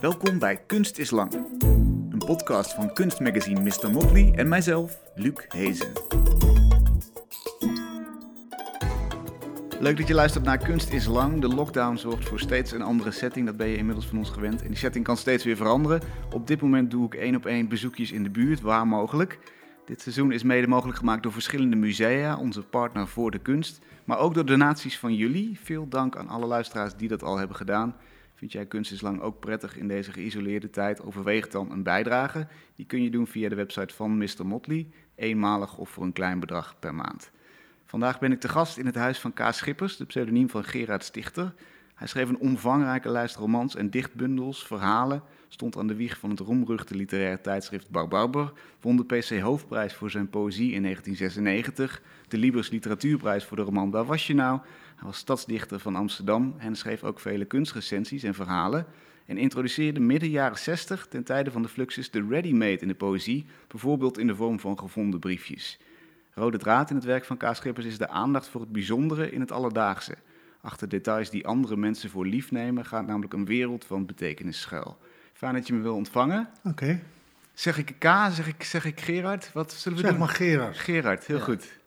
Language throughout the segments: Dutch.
Welkom bij Kunst is Lang, een podcast van kunstmagazine Mr. Motley en mijzelf, Luc Hezen. Leuk dat je luistert naar Kunst is Lang. De lockdown zorgt voor steeds een andere setting, dat ben je inmiddels van ons gewend. En die setting kan steeds weer veranderen. Op dit moment doe ik één op één bezoekjes in de buurt, waar mogelijk. Dit seizoen is mede mogelijk gemaakt door verschillende musea, onze partner voor de kunst. Maar ook door donaties van jullie. Veel dank aan alle luisteraars die dat al hebben gedaan. Vind jij Kunst is Lang ook prettig in deze geïsoleerde tijd? Overweeg dan een bijdrage. Die kun je doen via de website van Mr. Motley, eenmalig of voor een klein bedrag per maand. Vandaag ben ik te gast in het huis van K. Schippers, de pseudoniem van Gerard Stichter. Hij schreef een omvangrijke lijst romans en dichtbundels, verhalen, stond aan de wieg van het roemruchte literaire tijdschrift Barbarber, won de PC Hoofdprijs voor zijn poëzie in 1996, de Libris Literatuurprijs voor de roman Waar was je nou? Hij was stadsdichter van Amsterdam en schreef ook vele kunstrecensies en verhalen en introduceerde midden jaren 60 ten tijde van de Fluxus de ready-made in de poëzie, bijvoorbeeld in de vorm van gevonden briefjes. Rode draad in het werk van K. Schippers is de aandacht voor het bijzondere in het alledaagse. Achter details die andere mensen voor lief nemen gaat namelijk een wereld van betekenis schuil. Fijn dat je me wil ontvangen. Oké. Zeg ik K, zeg ik, zeg ik Gerard? Wat zullen we Zeg doen? maar Gerard. Gerard, heel Ja. goed.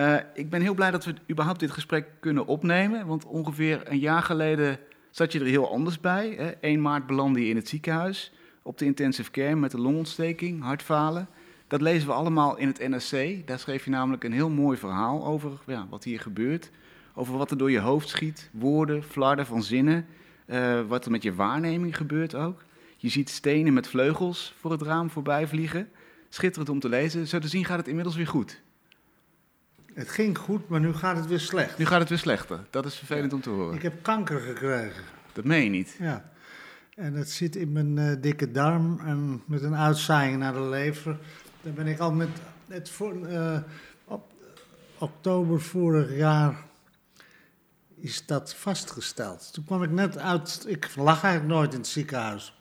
Eh, ik ben heel blij dat we überhaupt dit gesprek kunnen opnemen. Want ongeveer een jaar geleden zat je er heel anders bij. Hè? 1 maart belandde je in het ziekenhuis. Op de intensive care met een longontsteking, hartfalen. Dat lezen we allemaal in het NRC. Daar schreef je namelijk een heel mooi verhaal over ja, wat hier gebeurt. Over wat er door je hoofd schiet. Woorden, flarden van zinnen. eh, wat er met je waarneming gebeurt ook. Je ziet stenen met vleugels voor het raam voorbij vliegen. Schitterend om te lezen. Zo te zien gaat het inmiddels weer goed. Het ging goed, maar nu gaat het weer slecht. Nu gaat het weer slechter. Dat is vervelend om te horen. Ik heb kanker gekregen. Dat meen je niet. Ja. En het zit in mijn eh, dikke darm en met een uitzaaiing naar de lever. Daar ben ik al met het voor, eh, op oktober vorig jaar is dat vastgesteld. Toen kwam ik net uit, ik lag eigenlijk nooit in het ziekenhuis.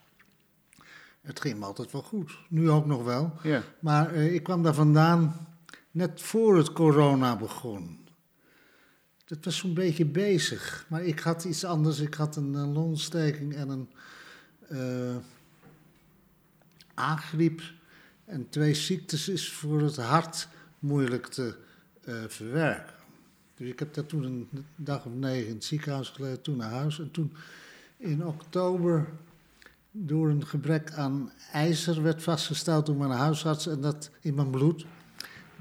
Het ging me altijd wel goed, nu ook nog wel. Ja. Maar eh, ik kwam daar vandaan net voor het corona begon. Dat was zo'n beetje bezig. Maar ik had iets anders. Ik had een, longontsteking en een eh aangriep. En twee ziektes is voor het hart moeilijk te eh, verwerken. Dus ik heb daar toen een dag of negen in het ziekenhuis gelegen, toen naar huis. En toen in oktober door een gebrek aan ijzer werd vastgesteld door mijn huisarts en dat in mijn bloed.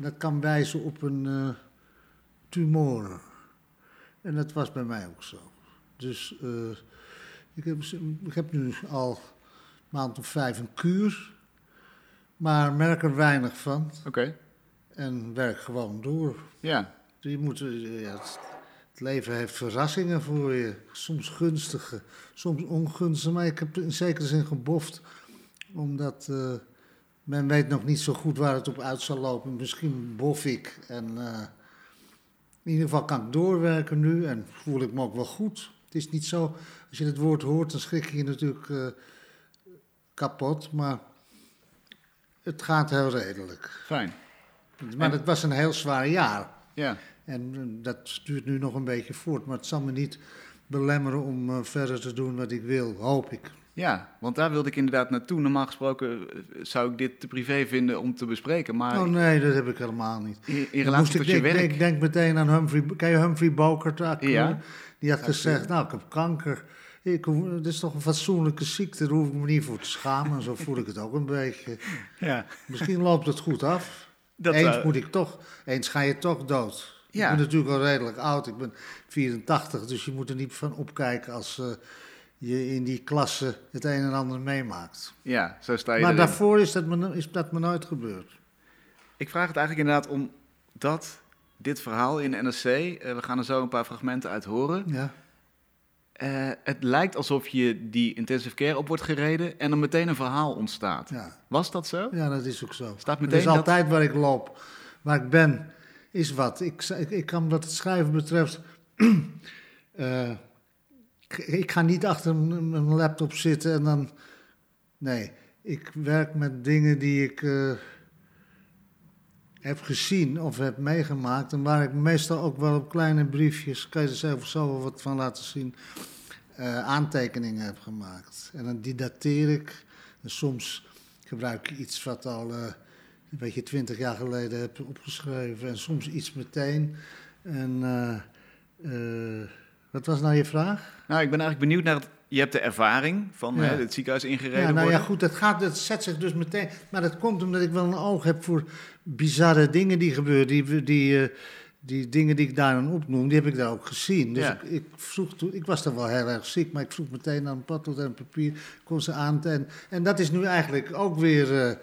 Dat kan wijzen op een eh, tumor. En dat was bij mij ook zo. Dus eh, ik, heb, ik heb nu al een maand of vijf een kuur, maar merk er weinig van Oké. en werk gewoon door. Ja. Je moet, eh, ja, het, het leven heeft verrassingen voor je. Soms gunstige, soms ongunstige. Maar ik heb in zekere zin geboft. Omdat men weet nog niet zo goed waar het op uit zal lopen. Misschien bof ik. En eh, in ieder geval kan ik doorwerken nu. En voel ik me ook wel goed. Het is niet zo, als je het woord hoort, dan schrik je je natuurlijk eh, kapot. Maar het gaat heel redelijk. Fijn. Maar het was een heel zwaar jaar. Ja. En eh, dat duurt nu nog een beetje voort, maar het zal me niet belemmeren om verder te doen wat ik wil, hoop ik. Ja, want daar wilde ik inderdaad naartoe. Normaal gesproken eh, zou ik dit te privé vinden om te bespreken. Maar oh nee, dat heb ik helemaal niet. in, relatie moest tot ik, je ik werk... denk, denk meteen aan Humphrey, ken je Humphrey Bogart? acteur? Ja. Die had gezegd, nou ik heb kanker. Ik, het is toch een fatsoenlijke ziekte, daar hoef ik me niet voor te schamen. Zo voel ik het ook een beetje. Ja. Misschien loopt het goed af. Dat eens zou- moet ik toch, eens ga je toch dood. Ja. Ik ben natuurlijk al redelijk oud, ik ben 84, dus je moet er niet van opkijken als eh, je in die klasse het een en ander meemaakt. Ja, zo sta je Maar erin. daarvoor is dat, me, is dat me nooit gebeurd. Ik vraag het eigenlijk inderdaad om dat, dit verhaal in NRC... eh, we gaan er zo een paar fragmenten uit horen... Ja. Eh, het lijkt alsof je die intensive care op wordt gereden... en er meteen een verhaal ontstaat. Ja. Was dat zo? ja, dat is ook zo. Staat Het meteen is dat- altijd waar ik loop, waar ik ben, is wat. Ik, ik, ik kan wat het schrijven betreft... eh, ik, ga niet achter een laptop zitten en dan... Nee, ik werk met dingen die ik eh, heb gezien of heb meegemaakt. En waar ik meestal ook wel op kleine briefjes, kan je er zelf zo wat van laten zien. eh, aantekeningen heb gemaakt. En dan die dateer ik. En soms gebruik ik iets wat al eh, een beetje twintig jaar geleden heb opgeschreven. En soms iets meteen. En wat was nou je vraag? Nou, ik ben eigenlijk benieuwd naar het... Je hebt de ervaring van Ja. hè, het ziekenhuis ingereden Ja, nou worden. ja, goed, dat, gaat, dat zet zich dus meteen. Maar dat komt omdat ik wel een oog heb voor bizarre dingen die gebeuren. Die, die, eh, die dingen die ik daar dan opnoem, die heb ik daar ook gezien. Dus Ja. ik, ik, vroeg toen, ik was dan wel heel erg ziek, maar ik vroeg meteen aan een potlood en een papier. Kon ze aan. En, en dat is nu eigenlijk ook weer. eh,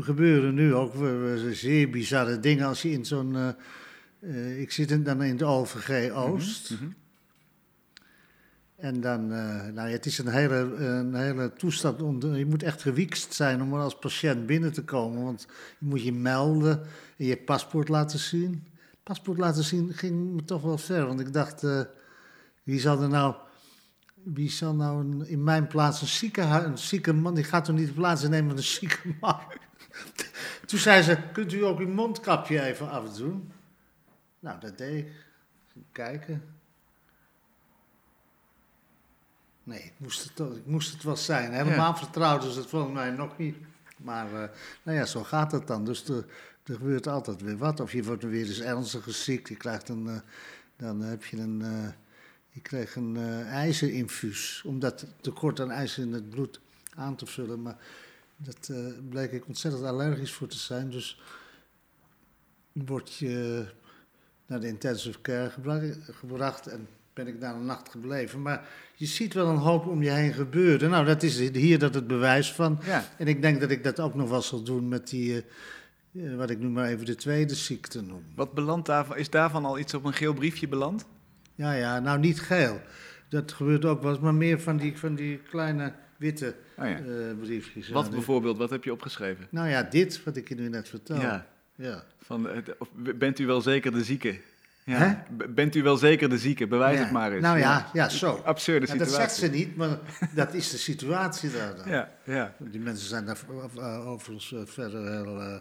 gebeuren nu ook weer zeer bizarre dingen als je in zo'n. eh, ik zit dan in de OVG Oost. Mhm. En dan, eh, nou het is een hele, een hele toestand. Je moet echt gewiekst zijn om er als patiënt binnen te komen. Want je moet je melden en je paspoort laten zien. Paspoort laten zien ging me toch wel ver. Want ik dacht, eh, wie zal er nou... Wie zal nou in mijn plaats een zieke, een zieke man... Die gaat toch niet plaats nemen van een zieke man? Toen zei ze, kunt u ook uw mondkapje even afdoen? Nou, dat deed ik. Kijken. Nee, ik moest het, moest het wel zijn. Helemaal vertrouwden ze het volgens mij nog niet. Maar eh, nou ja, zo gaat het dan. Dus er, er gebeurt altijd weer wat. Of je wordt weer eens ernstig ziek. Je krijgt een, eh, dan heb je een, eh, je krijgt een ijzerinfuus. Om dat tekort aan ijzer in het bloed aan te vullen. Maar dat bleek ik ontzettend allergisch voor te zijn. Dus word je naar de intensive care gebra- gebracht en ben ik daar een nacht gebleven. Maar je ziet wel een hoop om je heen gebeuren. Nou, dat is hier dat het bewijs van. Ja. En ik denk dat ik dat ook nog wel zal doen met die, eh, eh, wat ik nu maar even de tweede ziekte noem. Wat belandt daarvan? Is daarvan al iets op een geel briefje beland? Ja, ja, nou niet geel. Dat gebeurt ook wel eens, maar meer van die, van die kleine witte Oh ja. eh, briefjes. Wat bijvoorbeeld? Wat heb je opgeschreven? Nou ja, dit wat ik je nu net vertel. Ja. ja. Van, bent u wel zeker de zieke? Ja. Bent u wel zeker de zieke? Bewijs Ja. het maar eens. Nou ja, ja, zo. Absurde Ja, dat situatie. zegt ze niet, maar dat is de situatie daar dan. Ja, ja. Die mensen zijn daar uh, overigens eh, verder heel, eh,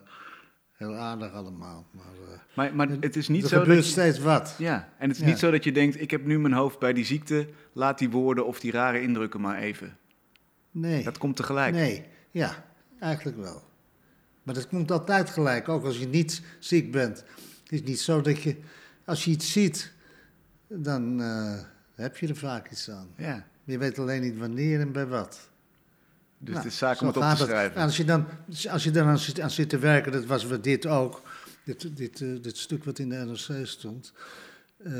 heel aardig allemaal. Maar, eh, Maar, maar het is niet er zo gebeurt dat je, steeds wat. Ja, en het is niet zo dat je denkt, ik heb nu mijn hoofd bij die ziekte, laat die woorden of die rare indrukken maar even. Nee, Dat komt tegelijk. nee, ja, eigenlijk wel. Maar dat komt altijd gelijk, ook als je niet ziek bent. Het is niet zo dat je, als je iets ziet, dan eh, heb je er vaak iets aan. Ja, Je weet alleen niet wanneer en bij wat. dus Nou, het is zaak om het op te schrijven. En als je dan, als je dan aan, zit, aan zit te werken, dat was we dit ook, dit, dit, eh, dit stuk wat in de NRC stond, eh,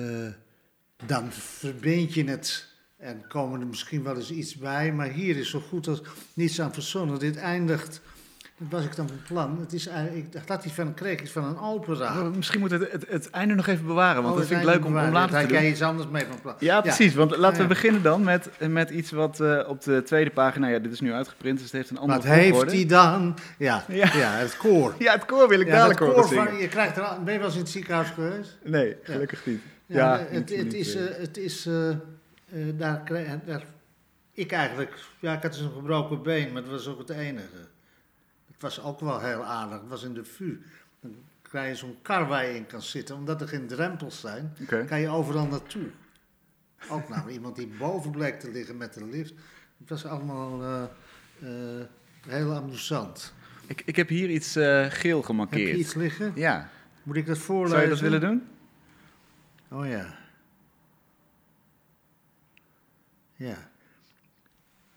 dan verbind je het en komen er misschien wel eens iets bij, maar hier is zo goed als niets aan verzonnen. Dit eindigt, dat was ik dan van plan, het is eigenlijk, ik dacht dat hij van, kreeg iets van een opera. Misschien moeten we het, het, het einde nog even bewaren, want Oh, dat vind ik leuk om, om later te doen. jij iets anders mee van plan? Ja, precies. Want laten we beginnen dan met, met iets wat eh, op de tweede pagina... Ja, dit is nu uitgeprint, dus het heeft een andere Wat heeft hij dan? Ja, Ja. ja. het koor. Ja, het koor wil ik dadelijk horen van, je krijgt er al, ben je wel eens in het ziekenhuis geweest? Nee, gelukkig niet. Ja, het, niet- het niet, is, eh, eh, het is eh, eh, daar, daar, ik eigenlijk, ja, ik had dus een gebroken been, maar dat was ook het enige. Het was ook wel heel aardig, het was in de VU. Dan krijg je zo'n kar waar je in kan zitten, omdat er geen drempels zijn, kan je overal naartoe. Ook nou, iemand die boven bleek te liggen met de lift. Het was allemaal eh, eh, heel amusant. Ik, ik heb hier iets eh, geel Heb gemarkeerd. je iets liggen? Ja. Moet ik dat voorlezen? Zou je dat willen doen? Oh ja. Ja.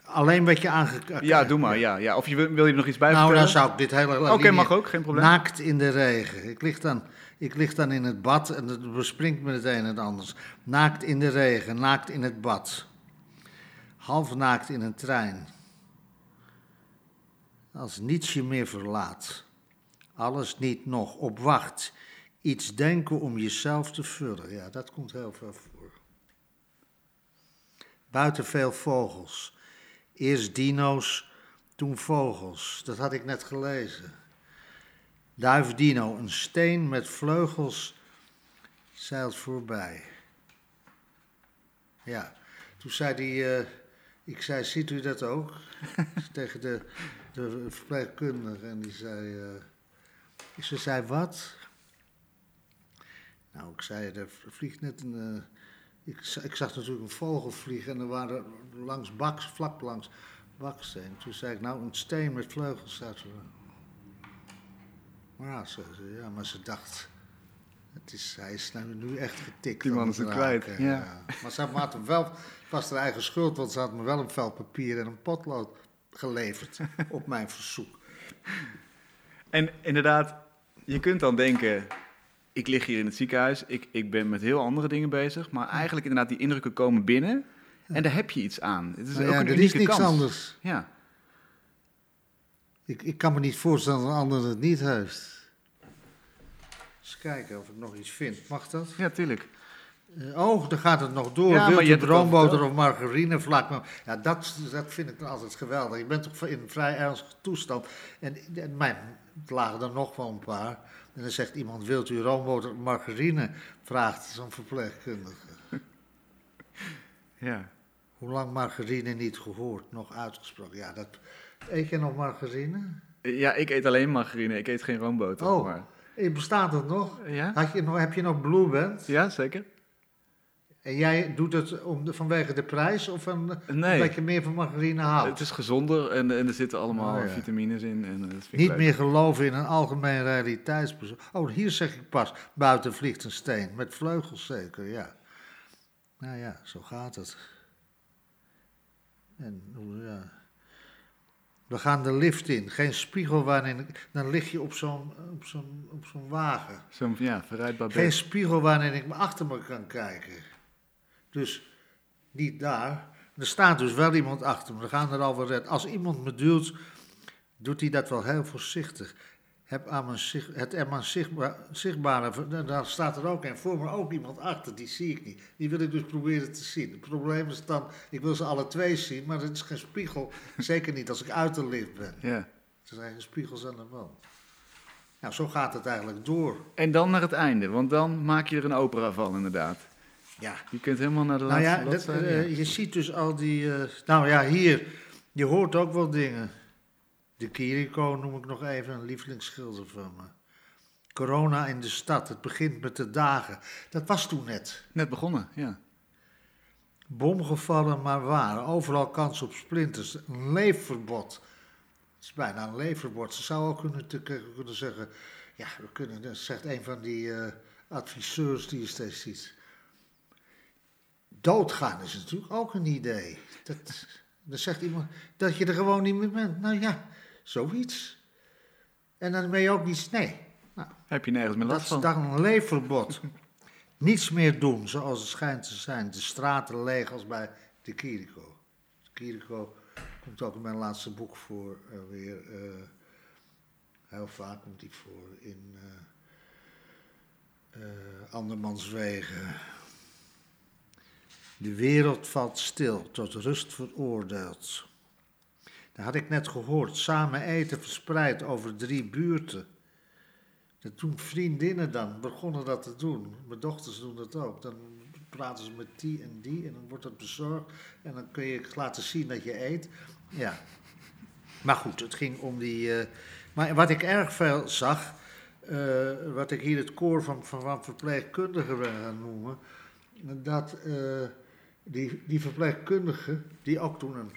Alleen wat je aange... Ja, doe maar. Ja, ja. Of je wil, wil je er nog iets bij Nou, dan zou ik dit hele... Oké, mag ook, geen probleem. Naakt in de regen. Ik lig, dan, ik lig dan in het bad en het bespringt me het een en het anders. Naakt in de regen, naakt in het bad. Half naakt in een trein. Als niets je meer verlaat. Alles niet nog op wacht. Iets denken om jezelf te vullen. Ja, dat komt heel veel voor. Buiten veel vogels. Eerst dino's, toen vogels. Dat had ik net gelezen. Duifdino, een steen met vleugels, zeilt voorbij. Ja, toen zei hij, eh, ik zei, ziet u dat ook? Tegen de, de verpleegkundige. En die zei, eh, ze zei, wat? Nou, ik zei, er vliegt net een, eh, ik, ik zag natuurlijk een vogel vliegen en er waren langs baks, vlak langs baksteen. Toen zei ik, nou, een steen met vleugels staat er. Maar ja, ze, ja, maar ze dacht, het is, hij is nou nu echt getikt. Die man is het kwijt, ja. Maar ze had hem wel, het was haar eigen schuld, want ze had me wel een vel papier en een potlood geleverd op mijn verzoek. En inderdaad, je kunt dan denken, ik lig hier in het ziekenhuis, ik, ik ben met heel andere dingen bezig, maar eigenlijk inderdaad die indrukken komen binnen en daar heb je iets aan. Het is Nou ook ja, een er is niks kans. anders. Ja, Ik, ik kan me niet voorstellen dat een ander het niet heeft. Eens kijken of ik nog iets vind. Mag dat? ja, tuurlijk. Eh, oh, dan gaat het nog door. Ja, Wilt je u hebt het al roomboter verteld. of margarine vlak? Maar, ja, dat, dat vind ik altijd geweldig. Ik ben toch in een vrij ernstige toestand. En, en mijn, lagen er nog wel een paar. En dan zegt iemand, wilt u roomboter margarine? Vraagt zo'n verpleegkundige. Ja. Hoe lang margarine niet gehoord, nog uitgesproken? Ja, dat... Eet je nog margarine? ja, ik eet alleen margarine, ik eet geen roomboter. Oh. Maar, Eh, Bestaat dat nog? ja? Had je nog, heb je nog Blue Band? ja, zeker. En jij doet het om de, vanwege de prijs of van, Nee. omdat je meer van margarine houdt? Het is gezonder en, en er zitten allemaal Oh, ja. vitamines in. En, eh, dat vind Niet meer geloven in een algemeen realiteitsbezoek. Oh, hier zeg ik pas, buiten vliegt een steen, met vleugels zeker, ja. Nou ja, zo gaat het. En, ja. We gaan de lift in, geen spiegel waarin... ik- Dan lig je op zo'n op zo'n op zo'n wagen. Zo'n ja, verrijdbaar Geen spiegel waarin ik me achter me kan kijken. Dus niet daar. Er staat dus wel iemand achter me. We gaan er al wel red. Als iemand me duwt, doet hij dat wel heel voorzichtig. Heb aan mijn het aan mijn zichtbaar, zichtbare, daar staat er ook een voor me ook iemand achter, die zie ik niet. Die wil ik dus proberen te zien. Het probleem is dan, ik wil ze alle twee zien, maar het is geen spiegel. Zeker niet als ik uit de lift ben. Ja. Er zijn geen spiegels aan de wand. Nou, zo gaat het eigenlijk door. En dan naar het einde, want dan maak je er een opera van inderdaad. Ja, Je kunt helemaal naar de Nou laatste ja, dat, bladzijde. eh, ja. je ziet dus al die. eh, nou ja, hier. Je hoort ook wel dingen. De Kiriko noem ik nog even een lievelingsschilder van me. Corona in de stad. Het begint met de dagen. Dat was toen net. Net begonnen, ja. Bomgevallen, maar waar. Overal kans op splinters. Een leefverbod. Het is bijna een leefverbod. Ze zou ook kunnen, te- kunnen zeggen. Ja, we kunnen, dat zegt een van die eh, adviseurs die je steeds ziet. Doodgaan is natuurlijk ook een idee. Dat, dan zegt iemand dat je er gewoon niet meer bent. Nou ja, zoiets. En dan ben je ook niet. Nee, nou, Heb je nergens meer dat last is van. dan een leefverbod. Niets meer doen zoals het schijnt te zijn. De straten leeg als bij de Kiriko. De Kiriko komt ook in mijn laatste boek voor eh, weer. eh, heel vaak komt die voor in eh, eh, Andermans Wegen. De wereld valt stil, tot rust veroordeeld. Dat had ik net gehoord. Samen eten verspreid over drie buurten. Dat doen vriendinnen dan, begonnen dat te doen. Mijn dochters doen dat ook. Dan praten ze met die en die en dan wordt dat bezorgd. En dan kun je laten zien dat je eet. Ja. Maar goed, het ging om die... eh, maar wat ik erg veel zag, eh, wat ik hier het koor van, van, verpleegkundigen ben gaan noemen... dat eh, die, die verpleegkundigen, die ook toen een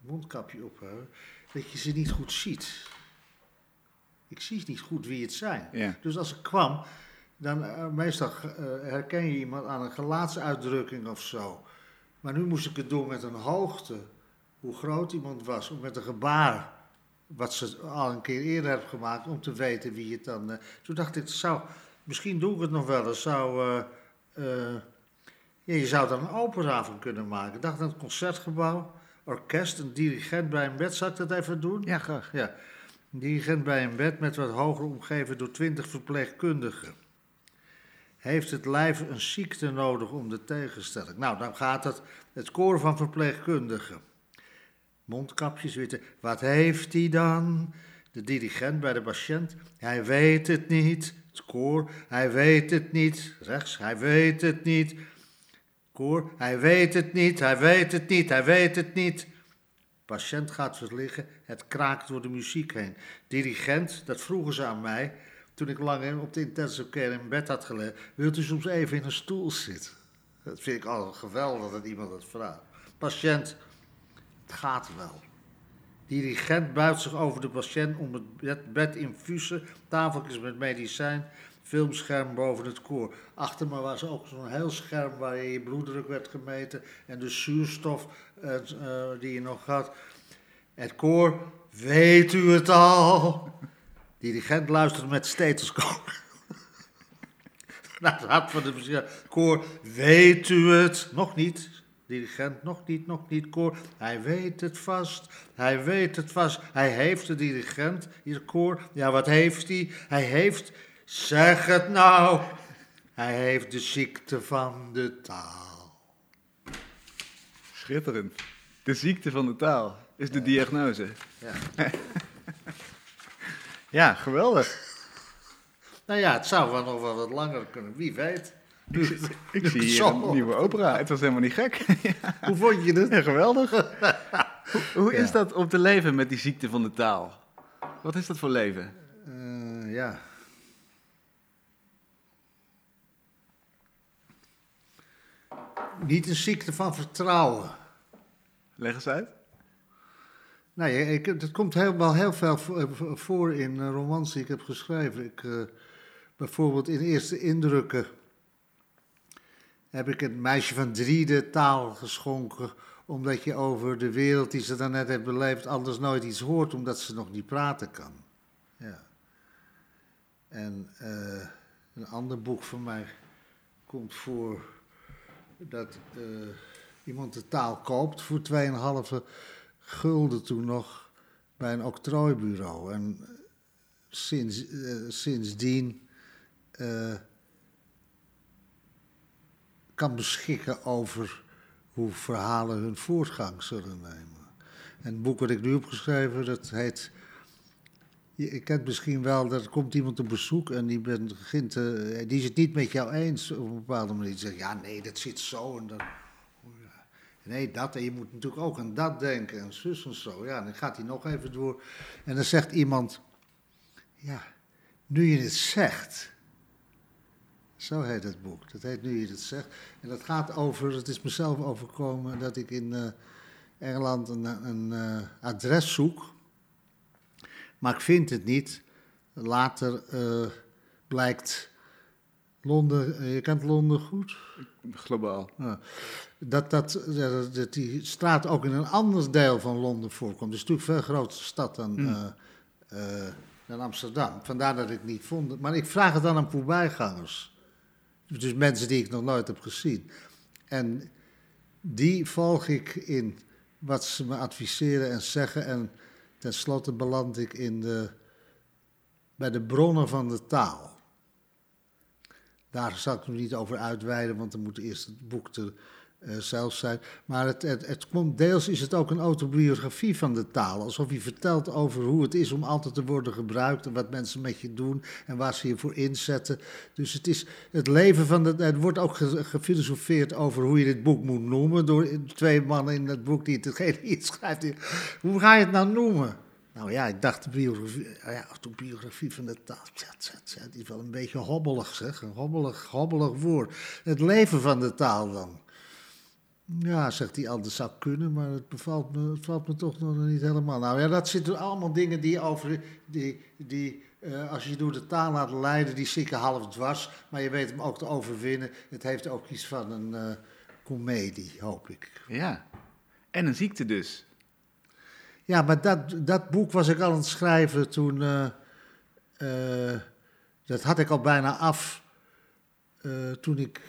mondkapje op hebben... dat je ze niet goed ziet. Ik zie niet goed wie het zijn. Ja. Dus als ik kwam, dan eh, meestal eh, herken je iemand aan een gelaatsuitdrukking of zo. Maar nu moest ik het doen met een hoogte, hoe groot iemand was, of met een gebaar, wat ze al een keer eerder hebben gemaakt, om te weten wie het dan... eh, toen dacht ik, zou, misschien doe ik het nog wel eens, zou... ja, je zou daar een opera van kunnen maken. Dacht aan het concertgebouw, orkest, een dirigent bij een bed. Zou ik dat even doen? Ja, graag. Ja. Een dirigent bij een bed met wat hoger omgeven door twintig verpleegkundigen. Heeft het lijf een ziekte nodig om de tegenstelling? Nou, dan gaat het, het koor van verpleegkundigen. Mondkapjes, witte. Wat heeft hij dan? De dirigent bij de patiënt. Hij weet het niet. Het koor. Hij weet het niet. Rechts. Hij weet het niet. Koor. Hij weet het niet. Hij weet het niet. Hij weet het niet. Patiënt gaat verliggen, het kraakt door de muziek heen. Dirigent, dat vroegen ze aan mij toen ik lang op de intensive care in bed had gelegen. Wilt u soms even in een stoel zitten? Dat vind ik al geweldig dat iemand dat vraagt. Patiënt, het gaat wel. Dirigent buigt zich over de patiënt om het bed, infusen, tafeltjes met medicijn, filmscherm boven het koor. Achter me was ook zo'n heel scherm waar je bloeddruk werd gemeten en de zuurstof eh, eh, die je nog had. Het koor, weet u het al? Dirigent luistert met stethoscoop. Naar het hart van de. Koor, weet u het? Nog niet. Dirigent, nog niet, nog niet. Koor, hij weet het vast. Hij weet het vast. Hij heeft de dirigent, hier koor. Ja, wat heeft hij? Hij heeft, zeg het nou. Hij heeft de ziekte van de taal. Schitterend. De ziekte van de taal is de diagnose. Ja. Ja, geweldig. Nou ja, het zou wel nog wel wat langer kunnen, wie weet. Ik, zie- ik zie hier een nieuwe opera. Het was helemaal niet gek. Hoe vond je het? Ja, geweldig. Hoe, hoe is dat om te leven met die ziekte van de taal? Wat is dat voor leven? Eh, ja. Niet een ziekte van vertrouwen. Leg eens uit. Nee, ik, het komt heel, wel heel veel voor, voor in eh, romans die ik heb geschreven. Ik, eh, bijvoorbeeld in Eerste Indrukken heb ik het meisje van drie de taal geschonken. Omdat je over de wereld die ze daarnet heeft beleefd anders nooit iets hoort, omdat ze nog niet praten kan. Ja. En eh, een ander boek van mij komt voor dat eh, iemand de taal koopt voor 2,5 gulden toen nog bij een octrooibureau. En sinds, eh, sindsdien eh, kan beschikken over hoe verhalen hun voortgang zullen nemen. En het boek wat ik nu heb geschreven, dat heet... Je kent misschien wel, dat er komt iemand op bezoek en die, begint, eh, die is het niet met jou eens op een bepaalde manier. Die zegt, ja nee, dat zit zo en dan... Nee, dat. En je moet natuurlijk ook aan dat denken en zus en zo. Ja, dan gaat hij nog even door. En dan zegt iemand, ja, nu je het zegt. Zo heet het boek. Dat heet Nu je het zegt. En dat gaat over, het is mezelf overkomen dat ik in eh, Engeland een, een eh, adres zoek. Maar ik vind het niet. Later eh, blijkt Londen, eh, je kent Londen goed? Globaal. Ja. Dat, dat, dat, dat die straat ook in een ander deel van Londen voorkomt. Het is natuurlijk een veel grotere stad dan, Mm. eh, eh, dan Amsterdam. Vandaar dat ik het niet vond. Maar ik vraag het dan aan voorbijgangers. Dus mensen die ik nog nooit heb gezien. En die volg ik in wat ze me adviseren en zeggen. En tenslotte beland ik in de, bij de bronnen van de taal. Daar zal ik nog niet over uitweiden, want dan moet eerst het boek er eh, zelf zijn. Maar het, het, het komt, deels is het ook een autobiografie van de taal. Alsof hij vertelt over hoe het is om altijd te worden gebruikt. En wat mensen met je doen en waar ze je voor inzetten. Dus het is het leven van de. Er wordt ook ge- gefilosofeerd over hoe je dit boek moet noemen. Door twee mannen in het boek die het het schrijft. Hoe ga je het nou noemen? Nou ja, ik dacht de biografie, ja, autobiografie van de taal. Die is wel een beetje hobbelig, zeg. Een hobbelig, hobbelig woord. Het leven van de taal dan. Ja, zegt hij, anders zou kunnen, maar het bevalt me, het valt me toch nog niet helemaal. Nou ja, dat zitten allemaal dingen die over, die, die eh, als je door de taal laat leiden, die zikken half dwars, maar je weet hem ook te overwinnen. Het heeft ook iets van een eh komedie, hoop ik. Ja. En een ziekte dus. Ja, maar dat, dat boek was ik al aan het schrijven toen. eh, dat had ik al bijna af. toen ik.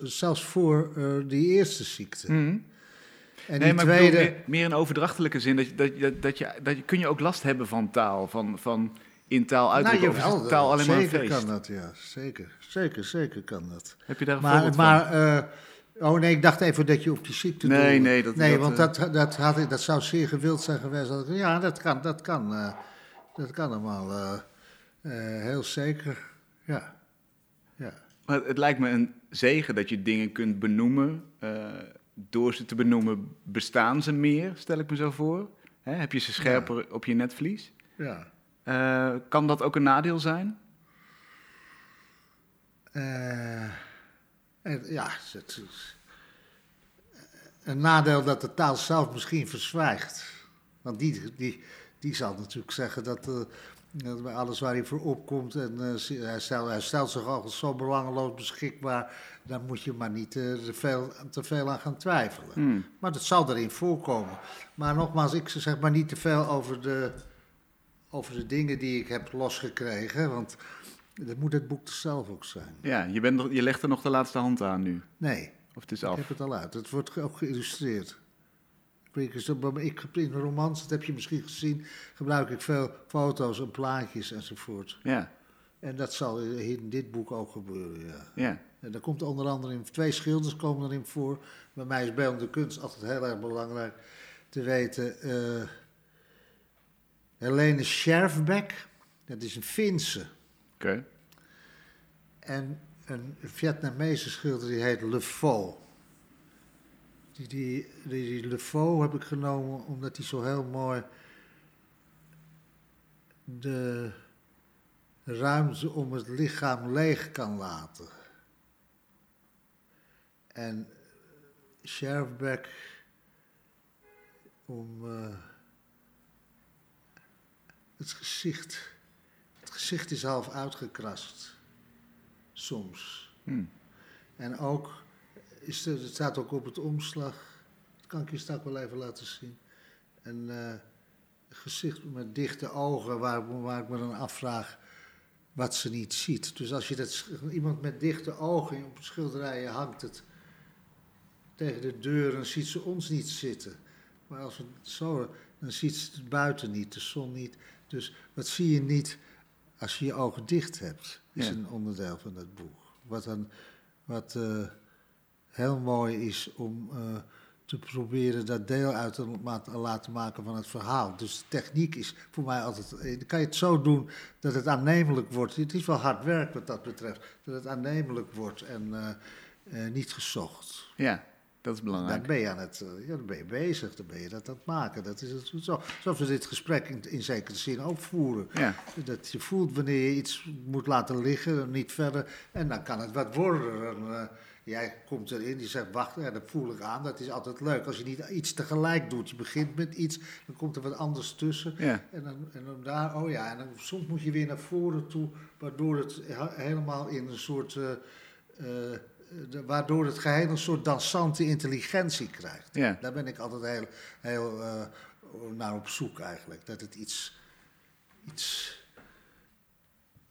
Zelfs voor eh, die eerste ziekte. En Mhm. nee, maar tweede. ik bedoel meer, meer in overdrachtelijke zin. Dat, dat, dat, je, dat je, kun je ook last hebben van taal, van, van in taal uitdrukken? of is jawel, de taal alleen maar een zeker feest? kan dat, ja. Zeker, zeker, zeker kan dat. Heb je daar een Maar, voorbeeld van? maar eh, oh nee, ik dacht even dat je op die ziekte Nee, doelde. nee, dat- nee dat, want eh, dat, dat, had ik, dat zou zeer gewild zijn geweest. Dat ik- ja, dat kan, dat kan, eh, dat kan allemaal heel zeker. Ja, ja. Maar het lijkt me een zegen dat je dingen kunt benoemen. eh, door ze te benoemen bestaan ze meer, stel ik me zo voor. Hè, heb je ze scherper op je netvlies? ja. Eh, kan dat ook een nadeel zijn? Eh, ja, het is een nadeel dat de taal zelf misschien verzwijgt. Want die, die, die zal natuurlijk zeggen dat, dat bij alles waar hij voor opkomt en uh, hij, stelt, hij, stelt, zich al zo belangeloos beschikbaar, dan moet je maar niet uh, te, veel, te veel aan gaan twijfelen. Hmm. Maar dat zal erin voorkomen. Maar nogmaals, ik zeg maar niet te veel over de, over de dingen die ik heb losgekregen, want dat moet het boek zelf ook zijn. Ja, je, bent, je legt er nog de laatste hand aan nu. Nee. Of het is af? Ik heb het al uit. Het wordt ook geïllustreerd. Ik, ik, in romans, dat heb je misschien gezien, gebruik ik veel foto's en plaatjes enzovoort. Ja. En dat zal in dit boek ook gebeuren, ja. Ja. En daar komt onder andere in, twee schilders komen erin voor. Bij mij is beeldende kunst altijd heel erg belangrijk te weten. Uh, Helene Scherfbeck, dat is een Finse. Oké. En een Vietnamese schilder die heet Le Faux. Die, die, die, heb ik genomen omdat hij zo heel mooi de ruimte om het lichaam leeg kan laten. En Scherfbeck om uh, het gezicht. Het gezicht is half uitgekrast soms. Hmm. En ook, is er, het staat ook op het omslag, dat kan ik je straks wel even laten zien. Een uh, gezicht met dichte ogen waar, waar ik me dan afvraag wat ze niet ziet. Dus als je dat, iemand met dichte ogen op schilderijen hangt het tegen de deur en ziet ze ons niet zitten. Maar als we zo, dan ziet ze het buiten niet, de zon niet. Dus wat zie je niet als je je ogen dicht hebt, is Ja. een onderdeel van het boek. Wat, dan, wat eh, heel mooi is om eh, te proberen dat deel uit te laten maken van het verhaal. Dus de techniek is voor mij altijd. eh, Dan kan je het zo doen dat het aannemelijk wordt. Het is wel hard werk wat dat betreft. Dat het aannemelijk wordt en eh, niet gezocht. Ja, dat is belangrijk. ben je aan het, ja, dan ben je bezig, dan ben je dat aan het maken. Dat is het, zo, zoals we dit gesprek in, in zekere zin ook voeren. Ja, Dat je voelt wanneer je iets moet laten liggen, niet verder. En dan kan het wat worden. En, jij komt erin, die zegt, wacht, ja, dat voel ik aan. Dat is altijd leuk. Als je niet iets tegelijk doet. Je begint met iets, dan komt er wat anders tussen. ja, En dan, en dan daar, oh ja, en dan, soms moet je weer naar voren toe, waardoor het he- helemaal in een soort. eh, eh, de- waardoor het geheel een soort dansante intelligentie krijgt. ja. Daar ben ik altijd heel, heel eh, naar op zoek eigenlijk. Dat het iets, iets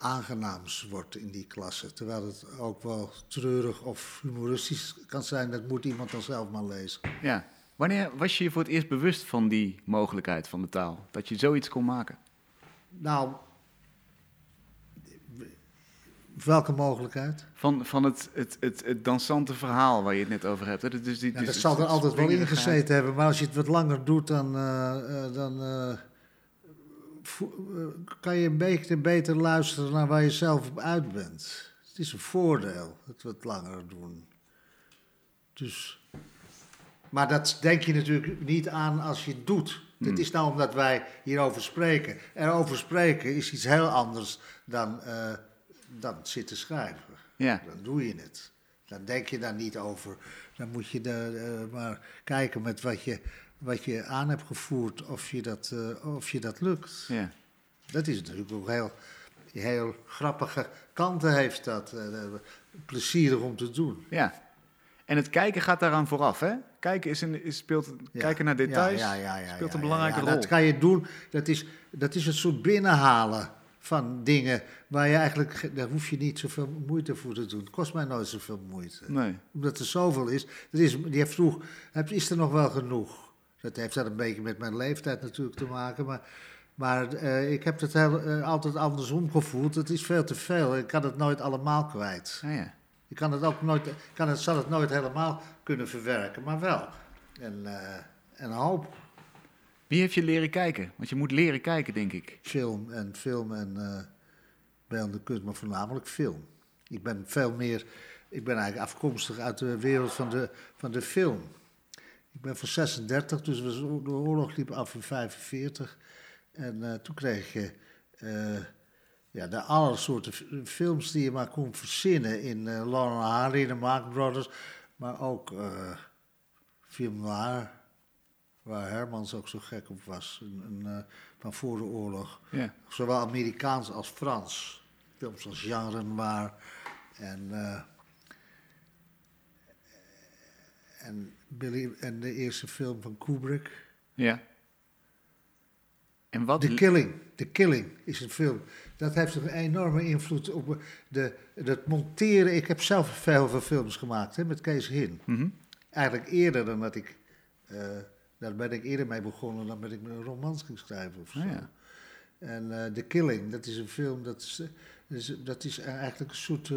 aangenaams wordt in die klasse. Terwijl het ook wel treurig of humoristisch kan zijn. Dat moet iemand dan zelf maar lezen. ja. Wanneer was je je voor het eerst bewust van die mogelijkheid van de taal? Dat je zoiets kon maken? Nou, welke mogelijkheid? Van, van het, het, het, het dansante verhaal waar je het net over hebt. hè? Dus die, Ja, dat zal er altijd wel in springerigheid. gezeten hebben, maar als je het wat langer doet, dan, eh, eh, dan eh, kan je een beetje beter luisteren naar waar je zelf op uit bent. Het is een voordeel, het wat langer doen. Dus, maar dat denk je natuurlijk niet aan als je het doet. Hmm. Het is nou omdat wij hierover spreken. Erover spreken is iets heel anders dan, eh, dan zitten schrijven. Ja, Dan doe je het. Dan denk je daar niet over. Dan moet je daar, eh, maar kijken met wat je, wat je aan hebt gevoerd, of je dat, eh, of je dat lukt. ja, Dat is natuurlijk ook heel, heel grappige kanten heeft dat. eh, plezierig om te doen. ja. En het kijken gaat daaraan vooraf, hè? Kijken, is een, is, speelt, Ja. kijken naar details Ja, ja, speelt een belangrijke rol. Dat kan je doen. Dat is, dat is een soort binnenhalen van dingen waar je eigenlijk, ge- daar hoef je niet zoveel moeite voor te doen. Het kost mij nooit zoveel moeite. Nee, Omdat er zoveel is. Er is die heeft vroeg, is er nog wel genoeg? Dat heeft dat een beetje met mijn leeftijd natuurlijk te maken. Maar, maar eh, ik heb het heel, eh, altijd andersom gevoeld. Het is veel te veel. Ik kan het nooit allemaal kwijt. ja, ja. Ik kan het ook nooit, kan het, zal het nooit helemaal kunnen verwerken, maar wel. En, eh, en een hoop Wie heeft je leren kijken? Want je moet leren kijken, denk ik. film en film en beeldende kunst, maar voornamelijk film. Ik ben veel meer, ik ben eigenlijk afkomstig uit de wereld van de, van de film. Ik ben van 36, dus de oorlog liep af in 45. En eh, toen kreeg je eh, ja, de alle soorten films die je maar kon verzinnen. In eh Laurel en Hardy, de Marx Brothers, maar ook eh film noir, waar Hermans ook zo gek op was, een, een, eh, van voor de oorlog. Ja. Zowel Amerikaans als Frans. Films als Jean Renoir en, eh, en, Billy, en de eerste film van Kubrick. Ja. En wat... The Killing. The Killing is een film. Dat heeft een enorme invloed op de, het monteren. Ik heb zelf veel veel films gemaakt hè, met Kees Hin. Mhm. Eigenlijk eerder dan dat ik. eh, daar ben ik eerder mee begonnen dan dat ik mijn romans ging schrijven of zo. Ah, ja. En eh The Killing, dat is een film, dat is, eh, dat is eigenlijk een soort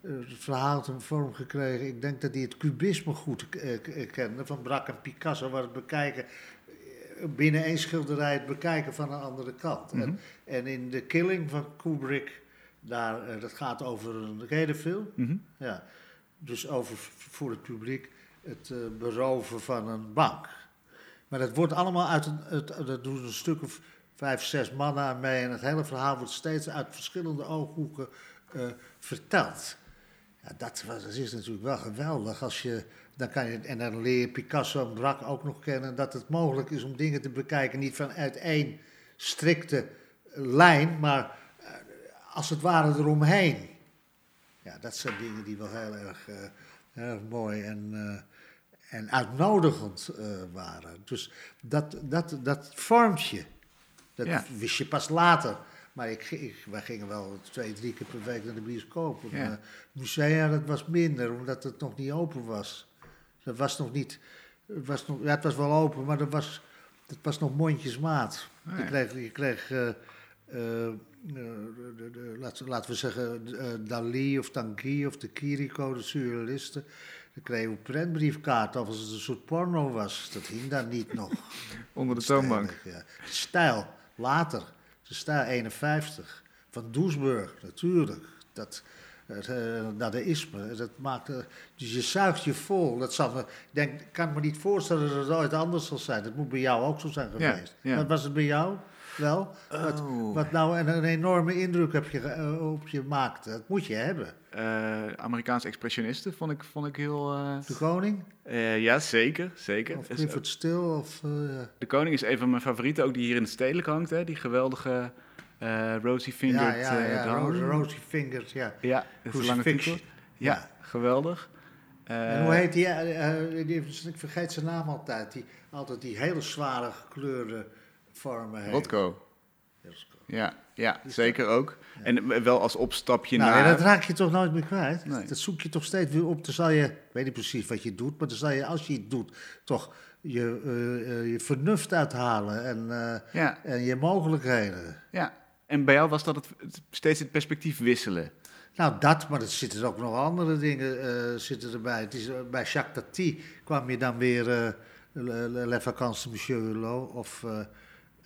eh, verhaal ten vorm gekregen. Ik denk dat hij het cubisme goed eh, eh, kende, van Braque en Picasso, waar het bekijken, binnen één schilderij het bekijken van een andere kant. Mhm. en, en in The Killing van Kubrick, daar, dat gaat over een redefilm. Mhm. Ja, dus over voor het publiek het beroven van een bank. Maar dat wordt allemaal uit een, het, dat doen een stuk of vijf, zes mannen aan mee. En het hele verhaal wordt steeds uit verschillende ooghoeken verteld. Ja, dat, was, dat is natuurlijk wel geweldig. Als je, dan kan je, en dan leer je Picasso en Braque ook nog kennen. Dat het mogelijk is om dingen te bekijken. Niet vanuit één strikte lijn, maar eh, als het ware eromheen. Ja, dat zijn dingen die wel heel erg, eh, heel erg mooi en, eh, en uitnodigend waren. Dus dat, dat, dat vormt je. Dat Ja. wist je pas later. Maar ik, ik, wij gingen wel twee, drie keer per week naar de bioscoop. En, Ja. musea, dat was minder, omdat het nog niet open was. Dat was nog niet... Het was, nog, ja, het was wel open, maar dat was, dat was nog mondjesmaat. Ah, je kreeg, je kreeg de, de, de- laten, laten we zeggen, Dali of Tanguy of de Kiriko, de surrealisten. Dan kreeg je een prentbriefkaart of als het een soort porno was. Dat hing daar niet nog. Onder de toonbank. Ja. Stijl, later. De stijl 51. Van Doesburg, natuurlijk. Dat, het, eh, dadaïsme, dat maakte... Dus je zuigt je vol. Dat zal ik denk, kan me niet voorstellen dat het ooit anders zal zijn. Dat moet bij jou ook zo zijn Ja, geweest. ja. Wat was het bij jou? Wel? Wat, Oh. wat nou een, een enorme indruk heb je, eh, op je maakt. Dat moet je hebben. Eh, Amerikaanse expressionisten vond ik, vond ik heel... eh, De koning? ja, zeker. zeker. Of Is- Clifford Still? Of. De Koning is een van mijn favorieten, ook die hier in het stedelijk hangt. Hè? Die geweldige Rosy Fingered ja, ja, ja. dame. Ro- Rosy Fingers, ja. Ja, dat is lange titel. Ja, Ja. geweldig. En hoe heet die, die? Ik vergeet zijn naam altijd. Die altijd die hele zware gekleurde heeft. Rotko. Ja, ja dat- zeker ook. En wel als opstapje Nou, naar... ja, dat raak je toch nooit meer kwijt. Nee. Dat zoek je toch steeds weer op. Dan zal je, ik weet niet precies wat je doet, maar dan zal je, als je het doet, toch je, eh, eh, je vernuft uithalen en, eh, Ja, en je mogelijkheden. ja. En bij jou was dat het, steeds het perspectief wisselen. Nou, dat, maar er zitten ook nog andere dingen zitten erbij. Het is, bij Jacques Tati kwam je dan weer eh Le, Le, Le Vacances Monsieur Hulot of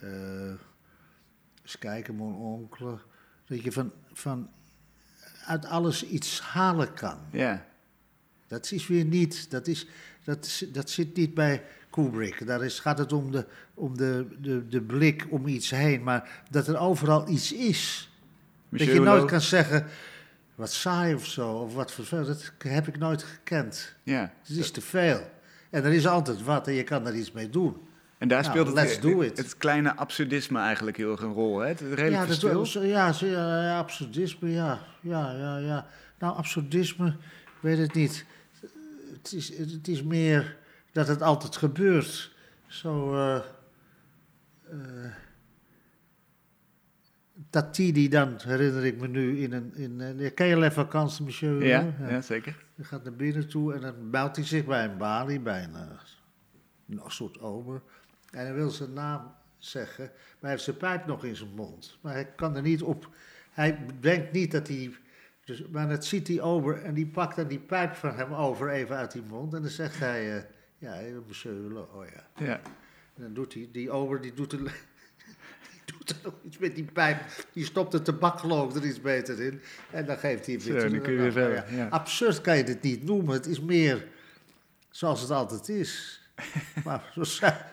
eens kijken, Mon Oncle. Dat je van, van uit alles iets halen kan. Ja, Dat is weer niet, dat, is, dat, is- dat zit niet bij Kubrick. Daar is, gaat het om, de, om de, de, de blik om iets heen, maar dat er overal iets is. Monsieur dat je nooit kan zeggen, wat saai of zo, of wat vervelend. Dat heb ik nooit gekend. Ja. Het is te veel. En er is altijd wat en je kan er iets mee doen. En daar Nou, speelt het, kleine absurdisme eigenlijk heel erg een rol. Hè? Het redelijk ja, dat ja, ja, absurdisme, ja. Ja, ja, ja. Nou, absurdisme, ik weet het niet. Het is, het is meer dat het altijd gebeurt. Zo, eh eh, Tati die dan, herinner ik me nu, in een... In, een ken je Les Vacances, monsieur? Ja, hè? ja, zeker. Hij gaat naar binnen toe en dan meldt hij zich bij een balie, bij een, eh, een soort ober. En hij wil zijn naam zeggen, maar hij heeft zijn pijp nog in zijn mond. Maar hij kan er niet op. Hij denkt niet dat hij. Dus, maar dat ziet die ober en die pakt dan die pijp van hem over even uit die mond. En dan zegt hij, eh, ja, monsieur oh ja. Ja. En dan doet hij, die ober die doet er, die doet er nog iets met die pijp. Die stopt het tabak geloof ik er iets beter in. En dan geeft hij weer dan kun je weer. Nou, verder, ja. Absurd kan je dit niet noemen. Het is meer zoals het altijd is. maar zo